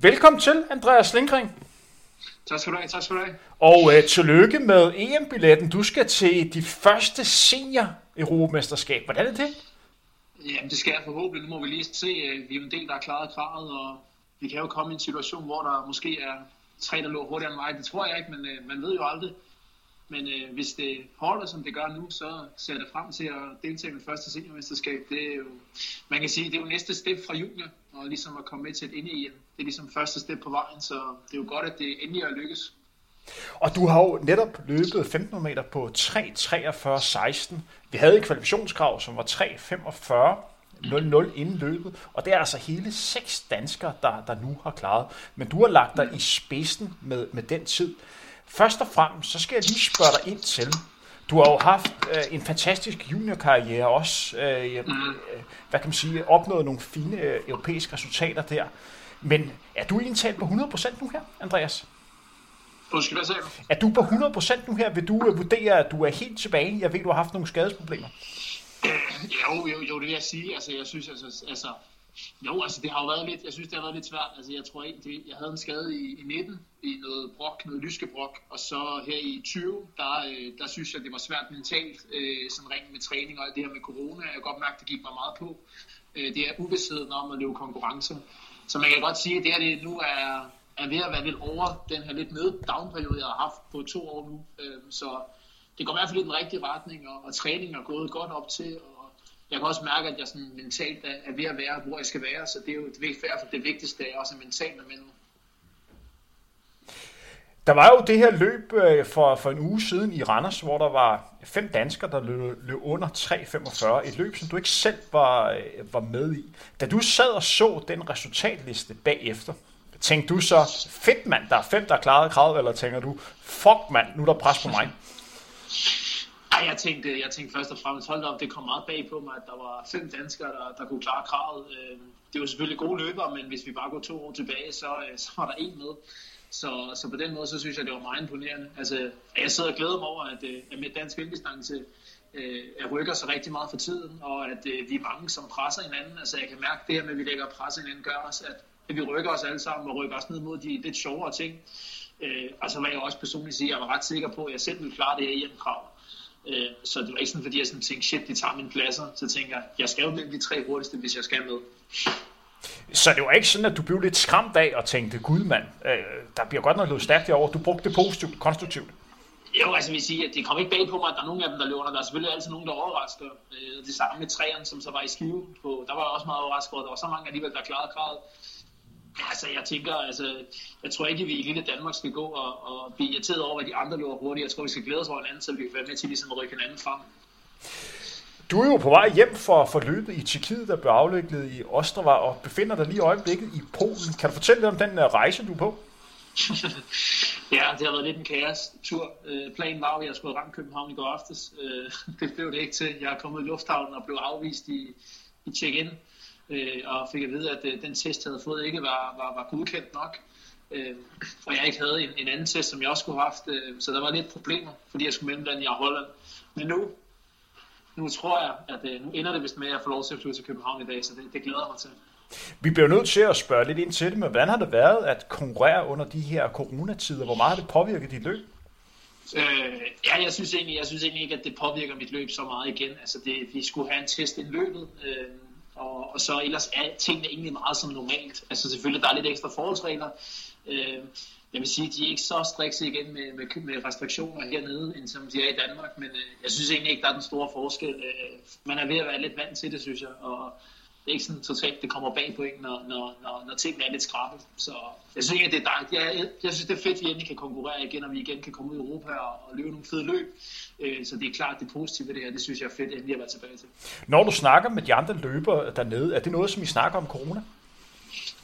Velkommen til, Andreas Lindgren. Tak skal du have, tak skal du have. Og øh, tillykke med EM-billetten. Du skal til de første senior Europamesterskab. Hvordan er det? Jamen, det skal jeg forhåbentlig. Nu må vi lige se. Øh, vi er en del, der har klaret kravet, og vi kan jo komme i en situation, hvor der måske er tre, der lå hurtigere end mig. Det tror jeg ikke, men øh, man ved jo aldrig. Men øh, hvis det holder, som det gør nu, så ser jeg det frem til at deltage i mit første seniormesterskab. Det er jo, man kan sige, det er jo næste step fra junior, og ligesom at komme med til et inde i Det er ligesom første step på vejen, så det er jo godt, at det endelig er lykkes. Og du har jo netop løbet 1500 meter på 3.43.16. Vi havde et kvalifikationskrav, som var 3.45.00 inden løbet, og det er altså hele seks danskere, der, der nu har klaret. Men du har lagt dig i spidsen med, med den tid. Først og fremmest, så skal jeg lige spørge dig ind til, du har jo haft øh, en fantastisk juniorkarriere også, øh, øh, hvad kan man sige, opnået nogle fine øh, europæiske resultater der. Men er du indtalt på 100% nu her, Andreas? Undskyld, hvad sagde du? Er du på 100% nu her? Vil du øh, vurdere, at du er helt tilbage? Jeg ved, du har haft nogle skadesproblemer. Øh, jo, jo, jo, det vil jeg sige. Altså, jeg synes, altså, altså jo, altså det har jo været lidt, jeg synes det har været lidt svært. Altså jeg tror ikke, det, jeg havde en skade i, i 19 i noget brok, noget lyskebrok, og så her i 20, der, øh, der synes jeg, det var svært mentalt, øh, sådan rent med træning og alt det her med corona. Jeg kan godt mærke, det gik mig meget på. Øh, det er uvidsheden om at løbe konkurrencer. Så man kan godt sige, at det her det nu er, er ved at være lidt over den her lidt nede down-periode, jeg har haft på to år nu. Øh, så det går i hvert fald i den rigtige retning, og, og træningen er gået godt op til, og jeg kan også mærke, at jeg sådan mentalt er, ved at være, hvor jeg skal være, så det er jo det, for det vigtigste, er også mentalt med nu. Der var jo det her løb øh, for, for en uge siden i Randers, hvor der var fem danskere, der løb, løb under 3.45. Et løb, som du ikke selv var, øh, var med i. Da du sad og så den resultatliste bagefter, tænkte du så, fedt mand, der er fem, der klaret kravet, eller tænker du, fuck mand, nu er der pres på mig? Jeg tænkte, jeg tænkte først og fremmest, hold op, det kom meget bag på mig, at der var fem danskere, der, der kunne klare kravet. Øh, det var selvfølgelig gode løbere, men hvis vi bare går to år tilbage, så, øh, så var der en med. Så, så på den måde, så synes jeg, det var meget imponerende. Altså, jeg sidder og glæder mig over, at, øh, at med dansk vilddistance jeg rykker så rigtig meget for tiden, og at vi er mange, som presser hinanden. Altså, jeg kan mærke det her med, at vi lægger pres hinanden, gør os, at, at vi rykker os alle sammen og rykker os ned mod de lidt sjovere ting. og så var jeg også personligt sige, at jeg var ret sikker på, at jeg selv ville klare det her hjemmekrav. Øh, så det var ikke sådan, fordi jeg sådan tænkte, shit, de tager mine pladser. Så tænker jeg, jeg skal jo mellem de tre hurtigste, hvis jeg skal med. Så det var ikke sådan, at du blev lidt skræmt af og tænkte, gud mand, øh, der bliver godt nok noget stærkt derovre. Du brugte det positivt, konstruktivt. Jo, altså vil sige, at det kom ikke bag på mig, at der er nogle af dem, der løber. Der er selvfølgelig altid nogen, der overrasker. Øh, det samme med træerne, som så var i skive. På, der var jeg også meget overrasket over, der var så mange alligevel, der klarede kravet. Altså, jeg tænker, altså, jeg tror ikke, at vi i lille Danmark skal gå og, og blive irriteret over, at de andre løber hurtigt. Jeg tror, vi skal glæde os over hinanden, så vi kan være med til ligesom at rykke hinanden frem. Du er jo på vej hjem for, for løbet i Tjekkiet, der blev afviklet i Ostrava, og befinder dig lige i øjeblikket i Polen. Kan du fortælle lidt om den uh, rejse, du er på? ja, det har været lidt en kaos tur. Øh, planen var at jeg skulle ramme København i går aftes. Øh, det blev det ikke til. Jeg er kommet i lufthavnen og blev afvist i, i check-in øh, og fik at vide, at øh, den test, jeg havde fået, ikke var, var, var godkendt nok. Øh, og jeg ikke havde en, en anden test, som jeg også skulle have haft. Øh, så der var lidt problemer, fordi jeg skulle mellemlande i Holland. Men nu, nu tror jeg, at øh, nu ender det vist med, at jeg får lov til at flytte til København i dag, så det, det glæder jeg mig til. Vi bliver nødt til at spørge lidt ind til det, men hvordan har det været at konkurrere under de her coronatider? Hvor meget har det påvirket dit løb? Øh, ja, jeg synes, egentlig, jeg synes egentlig ikke, at det påvirker mit løb så meget igen. Altså, det, vi skulle have en test i løbet, øh, og, og så ellers er tingene egentlig meget som normalt. Altså selvfølgelig, der er lidt ekstra forholdsregler. Øh, jeg vil sige, at de er ikke så strikse igen med, med, med restriktioner hernede, end som de er i Danmark, men øh, jeg synes egentlig ikke, der er den store forskel. Øh, man er ved at være lidt vant til det, synes jeg, og det er ikke sådan totalt, det kommer bag på en, når, når, når, når tingene er lidt skrappe. Så jeg synes at det er dejligt. Jeg, jeg, jeg synes, det er fedt, at vi endelig kan konkurrere igen, og vi igen kan komme ud i Europa og, og løbe nogle fede løb. Øh, så det er klart, det positive ved det her, det synes jeg er fedt, endelig at være tilbage til. Når du snakker med de andre løbere dernede, er det noget, som I snakker om corona?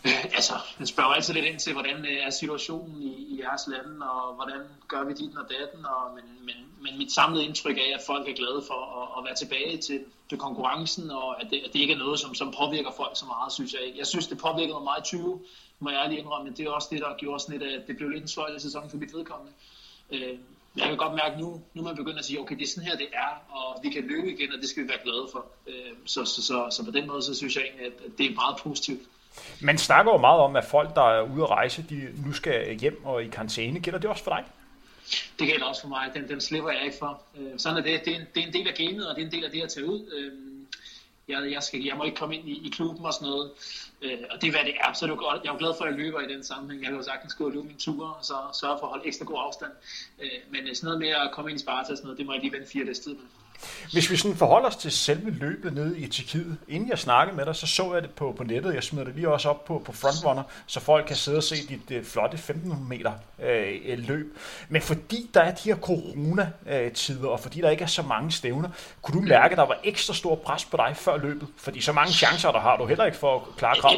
Altså, man spørger altid lidt ind til, hvordan øh, er situationen i, i jeres lande, og hvordan gør vi dit og datten, og, men, men, men mit samlede indtryk er, at folk er glade for at, at være tilbage til, til konkurrencen, og at det, at det ikke er noget, som, som påvirker folk så meget, synes jeg ikke. Jeg synes, det påvirkede mig meget i 20, må jeg ærligt indrømme, men det er også det, der gjorde sådan lidt, at det blev lidt en sløjt sæson for mit vedkommende. Øh, jeg kan godt mærke nu, nu man begynder at sige, okay, det er sådan her, det er, og vi kan løbe igen, og det skal vi være glade for. Øh, så, så, så, så på den måde, så synes jeg egentlig, at det er meget positivt. Man snakker jo meget om, at folk, der er ude at rejse, de nu skal hjem og i karantæne. Gælder det også for dig? Det gælder også for mig. Den, den slipper jeg ikke for. Øh, sådan er det. Det er, en, det er en del af gamet, og det er en del af det at tage ud. Øh, jeg, jeg, skal, jeg må ikke komme ind i, i klubben og sådan noget. Øh, og det er, hvad det er. Så er godt. Jeg er jo glad for, at jeg løber i den sammenhæng. Jeg kan jo sagtens gå og løbe min tur, og så sørge for at holde ekstra god afstand. Øh, men sådan noget med at komme ind i Sparta og sådan noget, det må jeg lige vente fire dages tid med. Hvis vi sådan forholder os til selve løbet nede i Tjekkiet, inden jeg snakkede med dig, så så jeg det på, på nettet. Jeg smider det lige også op på, på Frontrunner, så folk kan sidde og se dit uh, flotte 1500 meter øh, øh, løb. Men fordi der er de her corona-tider, og fordi der ikke er så mange stævner, kunne du mærke, at der var ekstra stor pres på dig før løbet? Fordi så mange chancer, der har du heller ikke for at klare krav.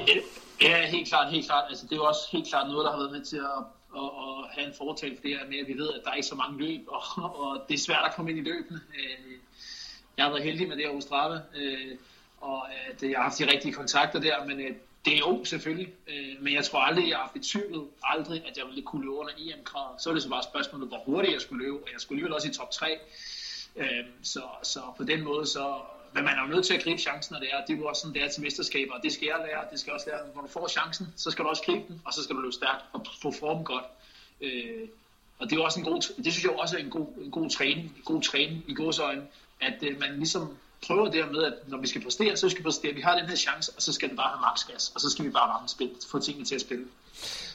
Ja, helt klart, helt klart. Altså, det er jo også helt klart noget, der har været med til at og, og have en fortal for det her med, at vi ved, at der er ikke så mange løb, og, og det er svært at komme ind i løbene. Øh, jeg har været heldig med det her Strava, øh, og øh, at jeg har haft de rigtige kontakter der, men øh, det er jo selvfølgelig. Øh, men jeg tror aldrig, jeg har haft aldrig, at jeg ville kunne løbe under EM-kravet. Så er det så bare spørgsmålet, hvor hurtigt jeg skulle løbe, og jeg skulle alligevel også i top 3. Øh, så, så på den måde, så, men man er jo nødt til at gribe chancen, når det er. Det er jo også sådan, det er til mesterskaber, og det skal jeg lære. Det skal også lære, når du får chancen, så skal du også gribe den, og så skal du løbe stærkt og få form godt. Øh, og det er også en god, det synes jeg også er en god, en god træning, en god træning i godsøjne, at øh, man ligesom prøver det med, at når vi skal præstere, så skal vi præstere. Vi har den her chance, og så skal den bare have max gas, og så skal vi bare ramme spil, få tingene til at spille.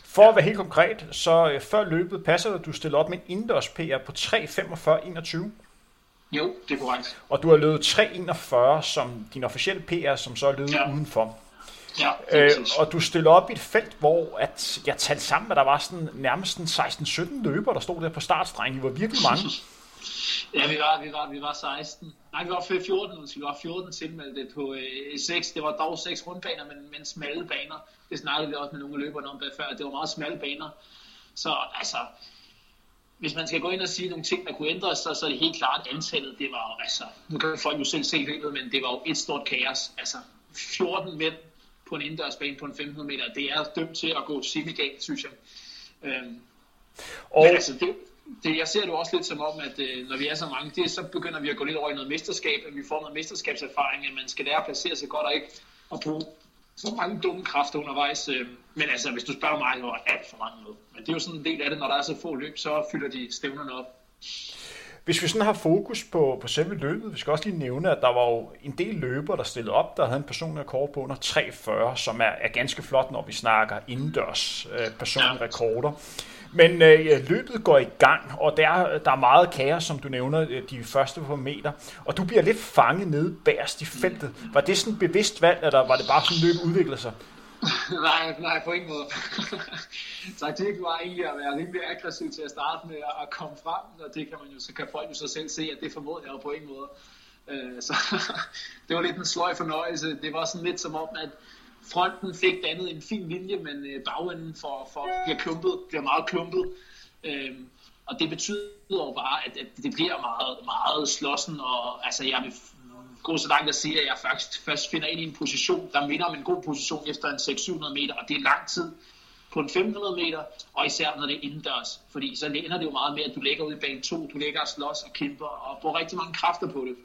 For at være helt konkret, så øh, før løbet passer du stiller op med en indendørs PR på 3.45.21. Jo, det er korrekt. Og du har løbet 3.41 som din officielle PR, som så er løbet ja. udenfor. Ja, øh, og du stiller op i et felt, hvor at jeg talte sammen, at der var sådan nærmest 16-17 løber, der stod der på startstrengen. Det var virkelig mange. Ja, vi var, vi var, vi var 16. Nej, vi var 14, vi var 14 tilmeldte på øh, 6. Det var dog 6 rundbaner, men, men smalle baner. Det snakkede vi også med nogle løbere om før. Det var meget smalle baner. Så altså, hvis man skal gå ind og sige nogle ting, der kunne ændres, så, så er det helt klart antallet. Det var altså, nu kan folk jo selv se løbet, men det var jo et stort kaos. Altså, 14 mænd på en indendørsbane på en 500 meter, det er dømt til at gå semi-galt, synes jeg. Øhm, og... Men altså, det, det, jeg ser det også lidt som om, at øh, når vi er så mange, det, så begynder vi at gå lidt over i noget mesterskab, at vi får noget mesterskabserfaring, at man skal lære at placere sig godt og ikke at bruge så mange dumme kræfter undervejs. Øh, men altså, hvis du spørger mig, så er alt for mange med. Men det er jo sådan en del af det, når der er så få løb, så fylder de stævnerne op. Hvis vi sådan har fokus på, på selve løbet, vi skal også lige nævne, at der var jo en del løbere, der stillede op, der havde en personlig rekord på under 3.40, som er, er ganske flot, når vi snakker indendørs øh, personlige rekorder. Men øh, løbet går i gang, og der, der er meget kaos, som du nævner, øh, de første på meter. Og du bliver lidt fanget nede bagerst i feltet. Var det sådan et bevidst valg, eller var det bare sådan, løbet udvikler sig? nej, nej, på ingen måde. Taktik var egentlig at være rimelig aggressiv til at starte med at komme frem, og det kan man jo, så kan folk jo så selv se, at det formåede jeg jo på ingen måde. Øh, så det var lidt en sløj fornøjelse. Det var sådan lidt som om, at fronten fik dannet en fin linje, men øh, bagenden for, for bliver klumpet, bliver meget klumpet. Øhm, og det betyder jo bare, at, at det bliver meget, meget slåssen, og altså jeg vil gå så langt at sige, at jeg faktisk først finder ind i en position, der minder om en god position efter en 600 meter, og det er lang tid på en 500 meter, og især når det er indendørs. Fordi så ender det jo meget med, at du ligger ud i bane 2, du ligger og slås og kæmper, og bruger rigtig mange kræfter på det.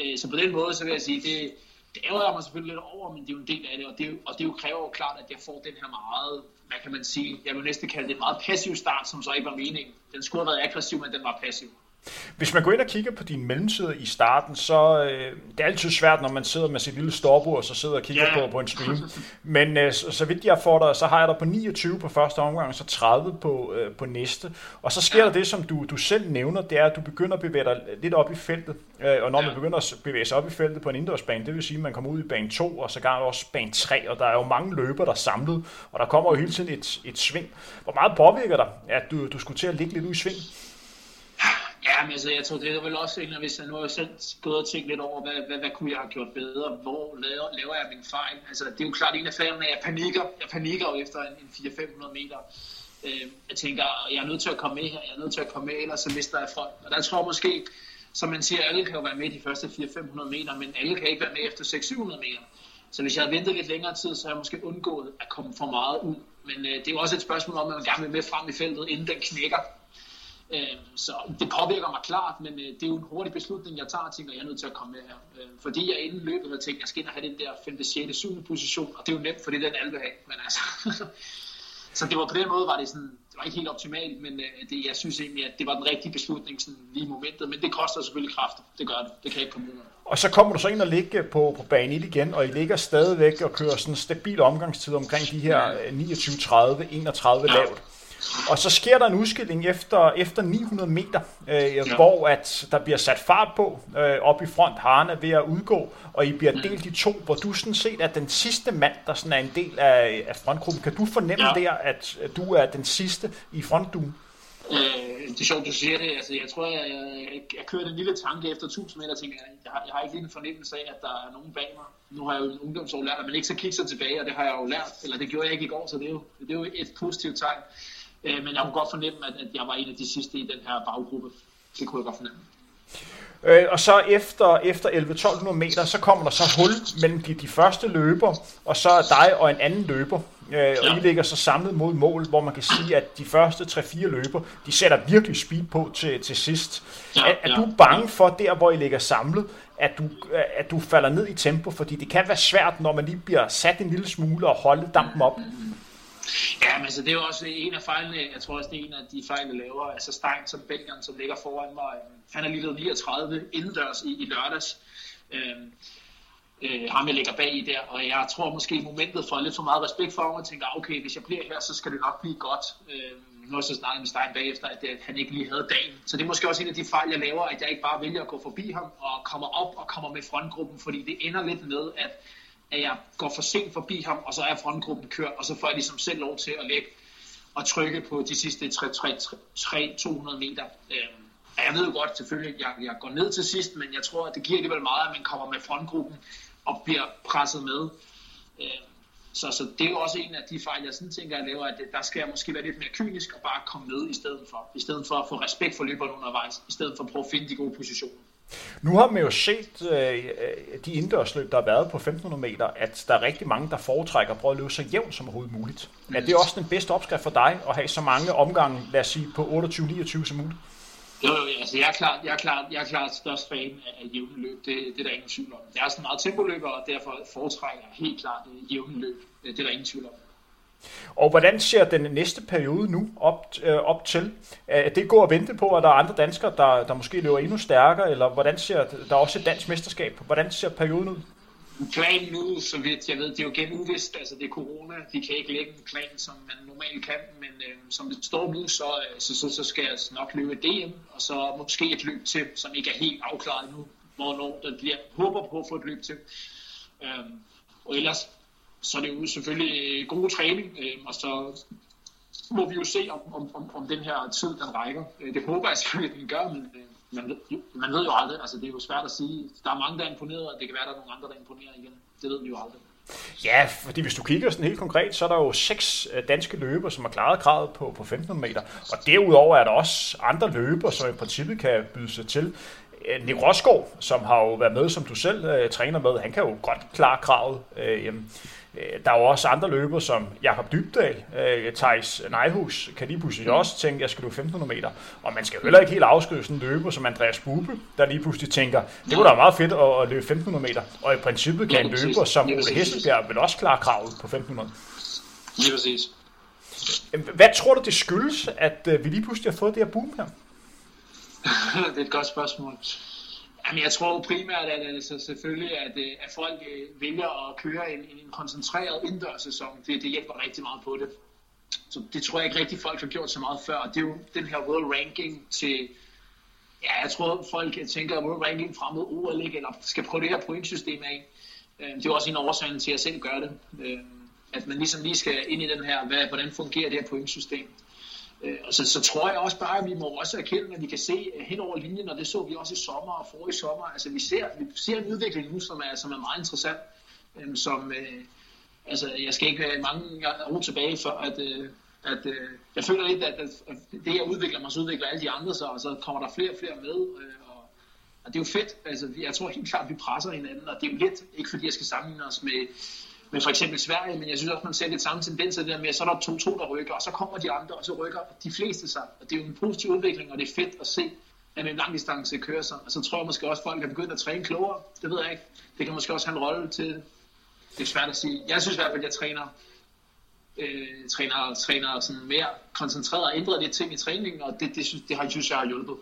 Øh, så på den måde, så vil jeg sige, det, det ærger jeg mig selvfølgelig lidt over, men det er jo en del af det, og det, og det jo kræver jo klart, at jeg får den her meget, hvad kan man sige, jeg vil næsten kalde det en meget passiv start, som så ikke var meningen. Den skulle have været aggressiv, men den var passiv. Hvis man går ind og kigger på din mellemtid i starten, så øh, det er altid svært, når man sidder med sit lille stopur, og så sidder og kigger yeah. på, på en stream. Men øh, så, så vidt jeg får dig, så har jeg dig på 29 på første omgang, og så 30 på, øh, på næste. Og så sker yeah. der det, som du, du selv nævner, det er, at du begynder at bevæge dig lidt op i feltet. Øh, og når man begynder at bevæge sig op i feltet på en indendørsbane, det vil sige, at man kommer ud i bane 2, og så gør også bane 3, og der er jo mange løber, der er samlet, og der kommer jo hele tiden et, et sving. Hvor meget påvirker dig, at du, du skulle til at ligge lidt ud i sving? Ja, men altså, jeg tror, det er vel også en, hvis jeg nu har selv gået og tænkt lidt over, hvad, hvad, hvad kunne jeg have gjort bedre? Hvor laver, laver jeg min fejl? Altså, det er jo klart en af færgerne, at jeg panikker. Jeg panikker jo efter en, en 400-500 meter. Øh, jeg tænker, jeg er nødt til at komme med her, jeg er nødt til at komme med, ellers så mister jeg folk. Og der tror jeg måske, som man siger, alle kan jo være med de første 400-500 meter, men alle kan ikke være med efter 600-700 meter. Så hvis jeg havde ventet lidt længere tid, så havde jeg måske undgået at komme for meget ud. Men øh, det er jo også et spørgsmål om, at man gerne vil med frem i feltet, inden den knækker. Øh, så det påvirker mig klart, men øh, det er jo en hurtig beslutning, jeg tager, tænker jeg er nødt til at komme med her. Øh, fordi jeg inden løbet havde tænkt, jeg skal ind og have den der 5., 6., 7. position, og det er jo nemt, fordi den alle vil have. Men altså, så det var på den måde, var det sådan, det var ikke helt optimalt, men det, jeg synes egentlig, at det var den rigtige beslutning sådan lige i momentet. Men det koster selvfølgelig kræfter. Det gør det. Det kan ikke komme ud. Og så kommer du så ind og ligge på, på bane 1 igen, og I ligger stadigvæk og kører sådan en stabil omgangstid omkring de her 29-30, 31 ja. lavt. Og så sker der en udskilling efter, efter 900 meter, øh, ja. hvor at der bliver sat fart på øh, op i front. Haren er ved at udgå, og I bliver delt i to, hvor du sådan set er den sidste mand, der sådan er en del af, af frontgruppen. Kan du fornemme ja. der, at du er den sidste i frontduen? Øh, det er sjovt, du siger det. Altså, jeg tror, jeg, jeg, jeg kørte en lille tanke efter 1000 meter, og tænker, jeg har, jeg har ikke lige en fornemmelse af, at der er nogen bag mig. Nu har jeg jo en ungdomsår lært, at man ikke skal kigge sig tilbage, og det har jeg jo lært, eller det gjorde jeg ikke i går, så det er jo, det er jo et positivt tegn. Øh, men jeg kunne godt fornemme, at, at jeg var en af de sidste i den her baggruppe. Det kunne jeg godt fornemme. Øh, og så efter, efter 11-1200 meter, så kommer der så hul mellem de, de første løber, og så er dig og en anden løber. Øh, ja. Og I ligger så samlet mod mål, hvor man kan sige, at de første 3-4 løber, de sætter virkelig speed på til, til sidst. Ja, er, er ja. du bange for, der hvor I ligger samlet, at du, at du falder ned i tempo? Fordi det kan være svært, når man lige bliver sat en lille smule og holde dampen op. Ja, men altså, det er jo også en af fejlene, jeg tror også, det er en af de fejl, jeg laver. Altså Stein, som Belgien, som ligger foran mig, øh, han er lige 39 indendørs i, i lørdags. Øhm, øh, ham jeg ligger bag i der, og jeg tror måske momentet får lidt for meget respekt for ham, og tænker, ah, okay, hvis jeg bliver her, så skal det nok blive godt. Øh, nu har jeg så snakket med Stein bagefter, at, at han ikke lige havde dagen. Så det er måske også en af de fejl, jeg laver, at jeg ikke bare vælger at gå forbi ham og kommer op og kommer med frontgruppen, fordi det ender lidt med, at at jeg går for sent forbi ham, og så er frontgruppen kørt, og så får jeg ligesom selv lov til at lægge og trykke på de sidste 3-200 meter. Øhm, jeg ved jo godt selvfølgelig, at jeg, jeg går ned til sidst, men jeg tror, at det giver alligevel meget, at man kommer med frontgruppen og bliver presset med. Øhm, så, så det er jo også en af de fejl, jeg sådan tænker, at jeg laver, at der skal jeg måske være lidt mere kynisk og bare komme med i stedet for. I stedet for at få respekt for løberne undervejs, i stedet for at prøve at finde de gode positioner. Nu har man jo set øh, de indendørsløb, der har været på 1500 meter, at der er rigtig mange, der foretrækker at prøve at løbe så jævnt som overhovedet muligt. Mm. Er det også den bedste opskrift for dig at have så mange omgange, lad os sige, på 28-29 som muligt? Jo, jo, altså jeg er klart, jeg er klart, jeg er klart størst fan af jævne løb. Det, det er der ingen tvivl om. Jeg er sådan meget tempoløber, og derfor foretrækker jeg helt klart jævne løb. Det er der ingen tvivl om. Og hvordan ser den næste periode nu op, øh, op til? Er det går at vente på, at der er andre danskere, der, der måske løber endnu stærkere, eller hvordan ser der er også et dansk mesterskab? Hvordan ser perioden ud? Planen nu, så vidt jeg ved, det er jo igen uvist, altså det er corona, de kan ikke lægge en plan, som man normalt kan, men øh, som det står nu, så, øh, så, så, så skal jeg nok løbe DM, og så måske et løb til, som ikke er helt afklaret nu, hvornår der bliver, håber på at få et løb til. Øh, og ellers så er det jo selvfølgelig øh, god træning, øh, og så må vi jo se, om, om, om, om den her tid den rækker. Øh, det håber jeg selvfølgelig, at den gør, men øh, man, ved, man ved jo aldrig. Altså, det er jo svært at sige. Der er mange, der er imponeret, og det kan være, at der er nogle andre, der imponerer igen. Det ved vi jo aldrig. Ja, fordi hvis du kigger sådan helt konkret, så er der jo seks danske løber, som har klaret kravet på, på 1500 meter. Og derudover er der også andre løber, som i princippet kan byde sig til. Nick Rosgaard, som har jo været med, som du selv uh, træner med, han kan jo godt klare kravet. Jamen, Øh, der er jo også andre løber som Jakob Dybdal, øh, Thijs Nejhus, kan lige pludselig mm. også tænke, jeg skal løbe 1500 meter. Og man skal jo heller ikke helt afskrive sådan en løber som Andreas Bube, der lige pludselig tænker, det kunne da være meget fedt at, at løbe 1500 meter. Og i princippet kan en løber som Ole Hesselbjerg vel også klare kravet på 1500. Lige præcis. Hvad tror du, det skyldes, at øh, vi lige pludselig har fået det her boom her? det er et godt spørgsmål. Jamen, jeg tror primært, at altså, selvfølgelig, at, øh, at folk øh, vælger at køre en, en koncentreret indendørssæson. Det, det hjælper rigtig meget på det. Så det tror jeg ikke rigtig, folk har gjort så meget før. Det er jo den her world ranking til... Ja, jeg tror, folk tænker world ranking frem mod OL, ikke? eller skal prøve det her pointsystem af. Øhm, det er også en årsag til, at jeg selv gør det. Øhm, at man ligesom lige skal ind i den her, hvad, hvordan fungerer det her pointsystem. Øh, og så, så tror jeg også bare, at vi må også erkende, at vi kan se øh, hen over linjen, og det så vi også i sommer og forrige sommer. Altså vi ser, vi ser en udvikling nu, som er, som er meget interessant. Øhm, som, øh, altså jeg skal ikke være mange år tilbage, for at, øh, at øh, jeg føler lidt, at, at, at det jeg udvikler mig, så udvikler alle de andre sig, og så kommer der flere og flere med. Øh, og, og det er jo fedt. Altså, jeg tror helt klart, at vi presser hinanden, og det er jo lidt, ikke fordi jeg skal sammenligne os med med for eksempel Sverige, men jeg synes også, man ser lidt samme tendenser der med, at så er der to-to, der rykker, og så kommer de andre, og så rykker de fleste sig. Og det er jo en positiv udvikling, og det er fedt at se, at en lang distance kører sig. Og så tror jeg måske også, at folk er begyndt at træne klogere. Det ved jeg ikke. Det kan måske også have en rolle til det. er svært at sige. Jeg synes i hvert fald, at jeg træner øh, træner, træner sådan mere koncentreret og ændret lidt ting i træningen, og det, det, synes, det har, synes jeg har hjulpet.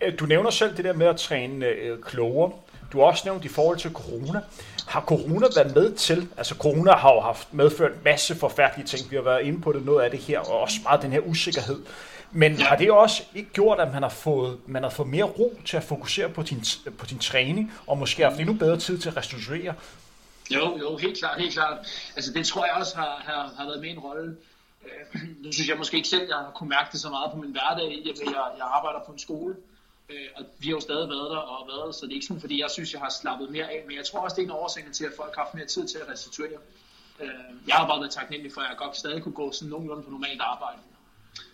Øh, du nævner selv det der med at træne øh, klogere. Du har også nævnt i forhold til corona. Har corona været med til, altså corona har jo haft medført en masse forfærdelige ting, vi har været inde på det, noget af det her, og også meget den her usikkerhed. Men har det også ikke gjort, at man har, fået, man har fået mere ro til at fokusere på din, på din træning, og måske haft endnu bedre tid til at restituere? Jo, jo, helt klart, helt klart. Altså det tror jeg også har, har, har været med en rolle. Øh, nu synes jeg måske ikke selv, at jeg har kunnet mærke det så meget på min hverdag, jeg, jeg arbejder på en skole, Øh, og vi har jo stadig været der og været så det er ikke sådan, fordi jeg synes, jeg har slappet mere af. Men jeg tror også, det er en årsag til, at folk har haft mere tid til at restituere. Øh, jeg har bare været taknemmelig for, at jeg godt stadig kunne gå sådan nogenlunde på normalt arbejde.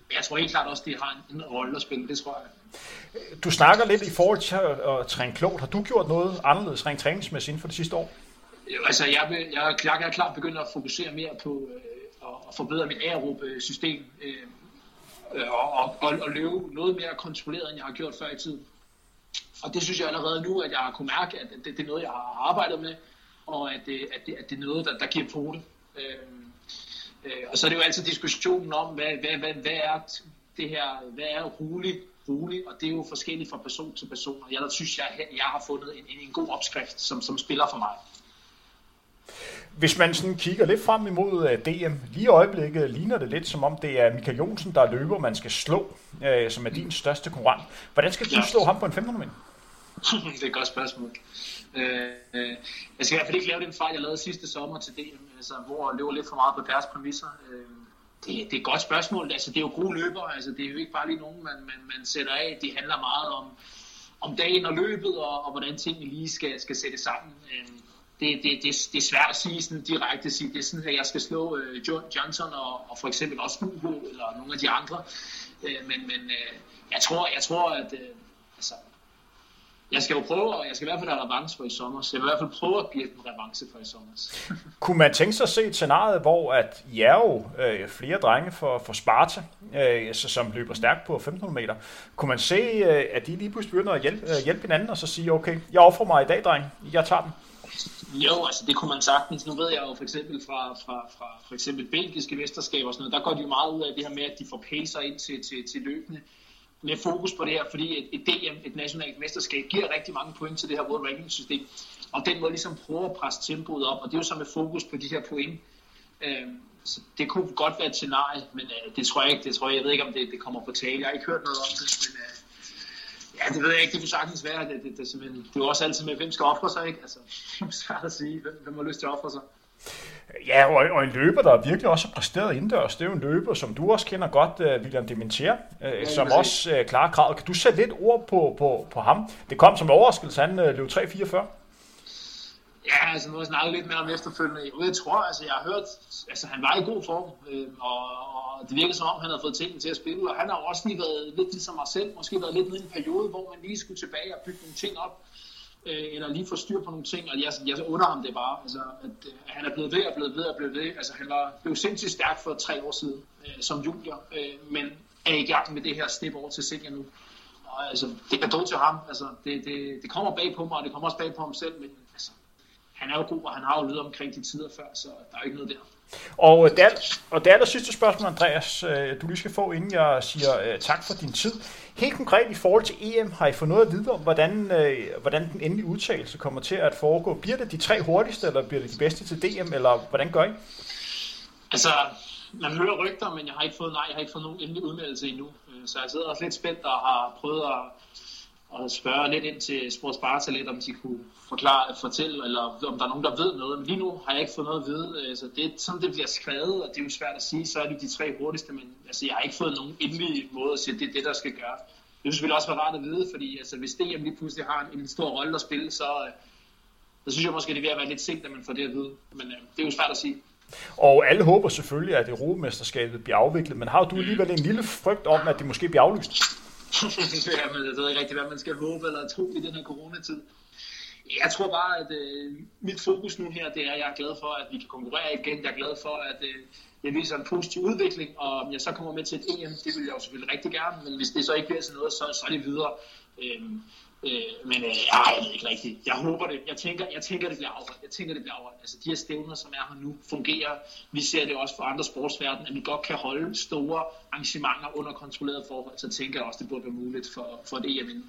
Men jeg tror helt klart også, det har en, en rolle at spille, det tror jeg. Du snakker lidt i forhold til at, at træne klogt. Har du gjort noget anderledes rent træningsmæssigt inden for det sidste år? Jo, altså jeg, jeg, jeg, jeg er klart begyndt at fokusere mere på øh, at forbedre mit aerobe system. Øh, øh, og, og, og løbe noget mere kontrolleret, end jeg har gjort før i tiden. Og det synes jeg allerede nu, at jeg har kunne mærke, at det, det er noget, jeg har arbejdet med, og at det, at det, at det er noget, der, der giver på. Øh, øh, og så er det jo altid diskussionen om, hvad, hvad, hvad, hvad er det her, hvad er roligt, roligt, og det er jo forskelligt fra person til person. Og jeg der synes, jeg, jeg har fundet en, en god opskrift, som, som spiller for mig. Hvis man sådan kigger lidt frem imod øh, DM, lige i øjeblikket ligner det lidt som om det er Michael Jonsen, der løber, man skal slå, øh, som er din største konkurrent. Hvordan skal du ja. slå ham på en 500 meter? det er et godt spørgsmål. Øh, øh, jeg skal i hvert fald ikke lave den fejl, jeg lavede sidste sommer til DM, altså, hvor jeg løber lidt for meget på deres præmisser. Øh, det, det er et godt spørgsmål. Altså, det er jo gode løber. Altså, det er jo ikke bare lige nogen, man, man, man sætter af. Det handler meget om, om dagen og løbet, og, og hvordan tingene lige skal, skal sættes sammen. Øh, det, det, det, det er svært at sige sådan direkte, sige, det er sådan, at jeg skal slå øh, John Johnson og, og for eksempel også Hugo eller nogle af de andre. Øh, men men øh, jeg, tror, jeg tror, at altså, jeg skal jo prøve, og jeg skal i hvert fald have revanche for i sommer, så jeg vil i hvert fald prøve at give en revanche for i sommer. Kunne man tænke sig at se et scenarie, hvor at I er jo øh, flere drenge for, for Sparta, øh, som løber stærkt på 1500 meter. Kunne man se, øh, at de lige pludselig begynder at hjælpe, øh, hjælpe hinanden, og så sige, okay, jeg offrer mig i dag, dreng, jeg tager den? Jo, altså det kunne man sagtens. Nu ved jeg jo for eksempel fra, fra, fra for eksempel belgiske mesterskaber og sådan noget, der går de jo meget ud af det her med, at de får pacer ind til, til, til løbende med fokus på det her, fordi et, et DM, et nationalt mesterskab, giver rigtig mange point til det her World Ranking system, og den måde ligesom prøver at presse tempoet op, og det er jo så med fokus på de her point. Øhm, så det kunne godt være et scenarie, men øh, det tror jeg ikke, det tror jeg, jeg ved ikke, om det, det kommer på tale. Jeg har ikke hørt noget om det, men øh, Ja, det ved jeg ikke. Det kunne sagtens være. Det, det, det, det, det er jo også altid med, hvem skal ofre sig, ikke? Altså, svært at sige, hvem, hvem har lyst til at ofre sig. Ja, og, og en løber, der virkelig også har præsteret indendørs, det er jo en løber, som du også kender godt, uh, William Dementier, uh, ja, som også uh, klarer kravet. Kan du sætte lidt ord på, på, på ham? Det kom som overraskelse, han uh, løb 3.44. Ja, altså nu har jeg snakket lidt med ham efterfølgende. Jeg tror, altså jeg har hørt, altså han var i god form, øh, og, og det virker som om, han havde fået tingene til at spille, og han har også lige været lidt ligesom mig selv, måske været lidt nede i en periode, hvor man lige skulle tilbage og bygge nogle ting op, øh, eller lige få styr på nogle ting, og jeg, jeg under ham det bare, altså at øh, han er blevet ved og blevet ved og blevet ved, altså han var, blev sindssygt stærk for tre år siden øh, som junior, øh, men er i gang med det her step over til senior nu. Og, altså, det er dog til ham, altså det, det, det kommer bag på mig, og det kommer også bag på ham selv, men han er jo god, og han har jo lyttet omkring de tider før, så der er ikke noget der. Og det, er, og det er der sidste spørgsmål, Andreas, øh, du lige skal få, inden jeg siger uh, tak for din tid. Helt konkret i forhold til EM, har I fået noget at vide om, hvordan, hvordan den endelige udtalelse kommer til at foregå? Bliver det de tre hurtigste, eller bliver det de bedste til DM, eller hvordan gør I? Altså, man hører rygter, men jeg har ikke fået, nej, jeg har ikke fået nogen endelig udmeldelse endnu. Så jeg sidder også lidt spændt og har prøvet at og spørge lidt ind til Sport Sparta lidt, om de kunne forklare, fortælle, eller om der er nogen, der ved noget. Men lige nu har jeg ikke fået noget at vide. Øh, så altså, det er sådan, det bliver skrevet, og det er jo svært at sige, så er det de tre hurtigste, men altså, jeg har ikke fået nogen endelig måde at sige, at det er det, der skal gøre. Det vil selvfølgelig også være rart at vide, fordi altså, hvis DM lige pludselig har en, en stor rolle at spille, så, øh, så synes jeg måske, det er ved at være lidt sent, at man får det at vide. Men øh, det er jo svært at sige. Og alle håber selvfølgelig, at Europamesterskabet bliver afviklet, men har du alligevel en lille frygt om, at det måske bliver aflyst? ja, men jeg ved ikke rigtig, hvad man skal håbe eller tro i den her coronatid. jeg tror bare, at øh, mit fokus nu her, det er, at jeg er glad for, at vi kan konkurrere igen. Jeg er glad for, at øh, jeg viser en positiv udvikling, og om jeg så kommer med til et EM, det vil jeg jo selvfølgelig rigtig gerne, men hvis det så ikke bliver sådan noget, så, så er det videre. Øhm, øh, men øh, jeg ved ikke rigtigt. Jeg håber det. Jeg tænker, jeg tænker, det bliver afholdt. Jeg tænker, det bliver afholdt. Altså, de her stævner, som er her nu, fungerer. Vi ser det også for andre sportsverden, at vi godt kan holde store arrangementer under kontrolleret forhold. Så tænker jeg også, det burde være muligt for, for et EM.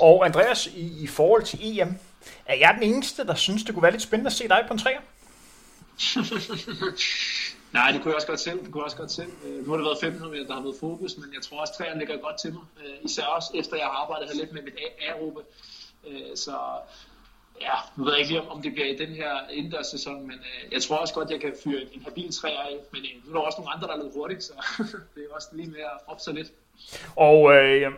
Og Andreas, i, i forhold til EM, er jeg den eneste, der synes, det kunne være lidt spændende at se dig på en træer? Nej, det kunne jeg også godt selv. Det kunne jeg også godt selv. Øh, nu har det været 15 år, der har været fokus, men jeg tror også, at træerne ligger godt til mig. Øh, især også efter jeg har arbejdet her lidt med mit aerobe. Øh, så ja, nu ved jeg ikke om det bliver i den her indendørssæson, men øh, jeg tror også godt, jeg kan fyre en, habil træer af. Men øh, nu er der også nogle andre, der er lidt hurtigt, så det er også lige mere at opse lidt. Og øh,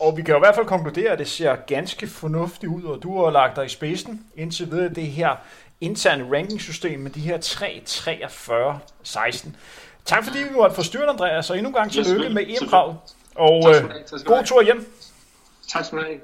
og vi kan jo i hvert fald konkludere, at det ser ganske fornuftigt ud, og du har lagt dig i spidsen indtil videre det her interne rankingsystem med de her 3, 43, 16. Tak fordi vi måtte forstyrre Andreas, og endnu en gang tillykke med EM-kravet. Og øh, god tur hjem. Tak skal du have.